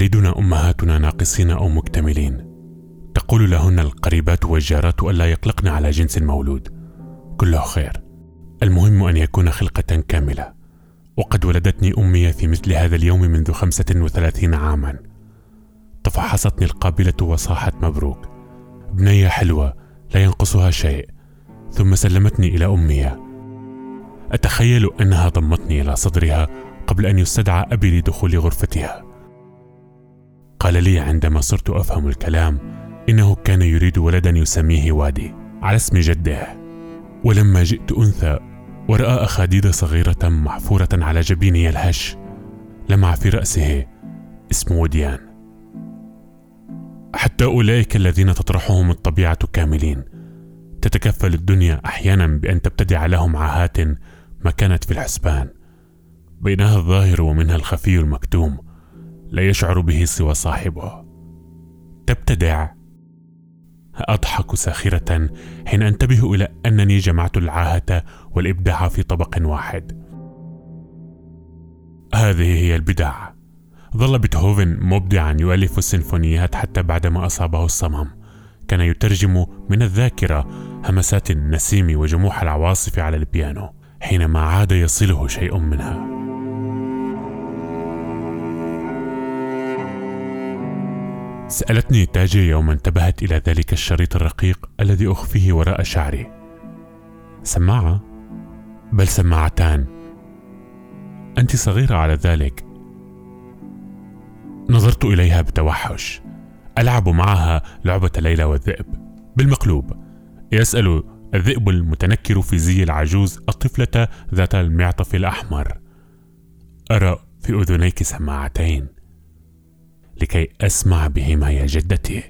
تلدنا أمهاتنا ناقصين أو مكتملين. تقول لهن القريبات والجارات الا يقلقن على جنس المولود كله خير. المهم أن يكون خلقة كاملة. وقد ولدتني أمي في مثل هذا اليوم منذ خمسة وثلاثين عاما. تفحصتني القابلة وصاحت مبروك. بنيه حلوة لا ينقصها شيء. ثم سلمتني إلى أمي. أتخيل أنها ضمتني إلى صدرها قبل أن يستدعى أبي لدخول غرفتها. قال لي عندما صرت أفهم الكلام إنه كان يريد ولدا يسميه وادي على اسم جده. ولما جئت أنثى ورأى اخاديد صغيرة محفورة على جبيني الهش لمع في رأسه اسم وديان. حتى أولئك الذين تطرحهم الطبيعة كاملين تتكفل الدنيا أحيانا بأن تبتدع لهم عاهات ما كانت في الحسبان. بينها الظاهر ومنها الخفي المكتوم. لا يشعر به سوى صاحبه. تبتدع. أضحك ساخرة حين أنتبه إلى أنني جمعت العاهة والإبداع في طبق واحد. هذه هي البدع ظل بيتهوفن مبدعا يؤلف السيمفونيات حتى بعدما أصابه الصمم كان يترجم من الذاكرة همسات النسيم وجموح العواصف على البيانو حينما عاد يصله شيء منها. سألتني تاجي يوم انتبهت إلى ذلك الشريط الرقيق الذي أخفيه وراء شعري. سماعة؟ بل سماعتان. أنت صغيرة على ذلك. نظرت إليها بتوحش. ألعب معها لعبة ليلى والذئب. بالمقلوب. يسأل الذئب المتنكر في زي العجوز الطفلة ذات المعطف الأحمر. أرى في أذنيك سماعتين. لكي أسمع بهما يا جدتي.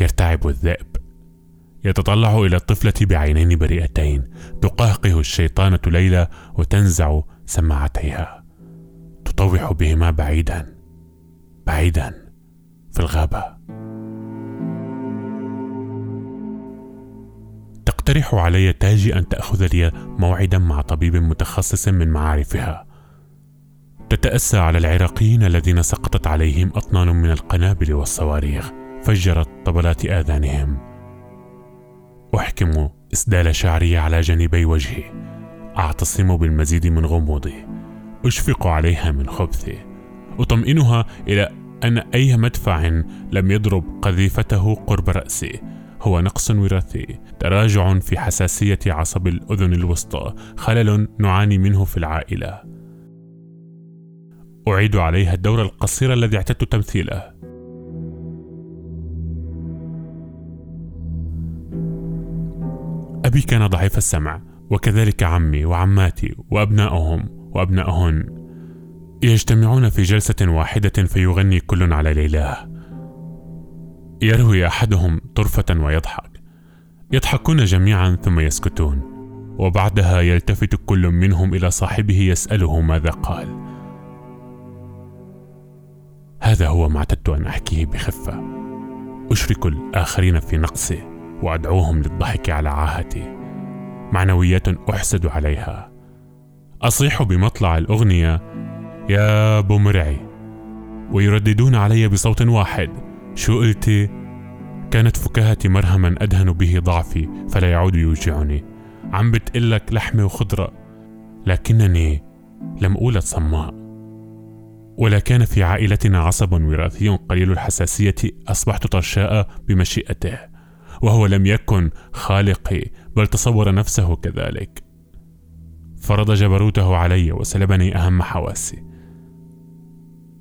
يرتعب الذئب. يتطلع إلى الطفلة بعينين بريئتين تقهقه الشيطانة ليلى وتنزع سماعتيها. تطوح بهما بعيدا بعيدا في الغابة. تقترح علي تاجي أن تأخذ لي موعدا مع طبيب متخصص من معارفها. تتأسى على العراقيين الذين سقطت عليهم أطنان من القنابل والصواريخ فجرت طبلات آذانهم. أحكم إسدال شعري على جانبي وجهي. أعتصم بالمزيد من غموضي أشفق عليها من خبثي أطمئنها إلى أن أي مدفع لم يضرب قذيفته قرب رأسي. هو نقص وراثي. تراجع في حساسية عصب الأذن الوسطى. خلل نعاني منه في العائلة. أعيد عليها الدور القصير الذي اعتدت تمثيله. أبي كان ضعيف السمع وكذلك عمي وعماتي وأبنائهم وأبنائهن يجتمعون في جلسة واحدة فيغني كل على ليلاه يروي أحدهم طرفة ويضحك. يضحكون جميعا ثم يسكتون وبعدها يلتفت كل منهم إلى صاحبه يسأله ماذا قال. هذا هو ما اعتدت أن أحكيه بخفة. أشرك الآخرين في نقصي وأدعوهم للضحك على عاهتي. معنويات أحسد عليها. أصيح بمطلع الأغنية يا بومرعي ويرددون علي بصوت واحد شو قلتي كانت فكاهتي مرهما أدهن به ضعفي فلا يعود يوجعني. عم بتقلك لحمة وخضرة لكنني لم أولد صماء. ولا كان في عائلتنا عصب وراثي قليل الحساسية أصبحت طرشاء بمشيئته وهو لم يكن خالقي بل تصور نفسه كذلك. فرض جبروته علي وسلبني أهم حواسي.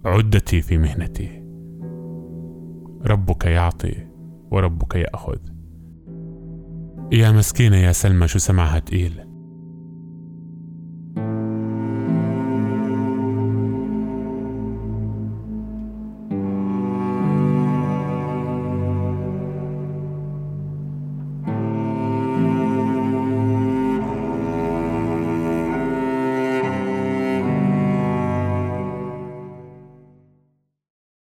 عدتي في مهنتي. ربك يعطي وربك يأخذ. يا مسكينة يا سلمى شو سمعها تقيل؟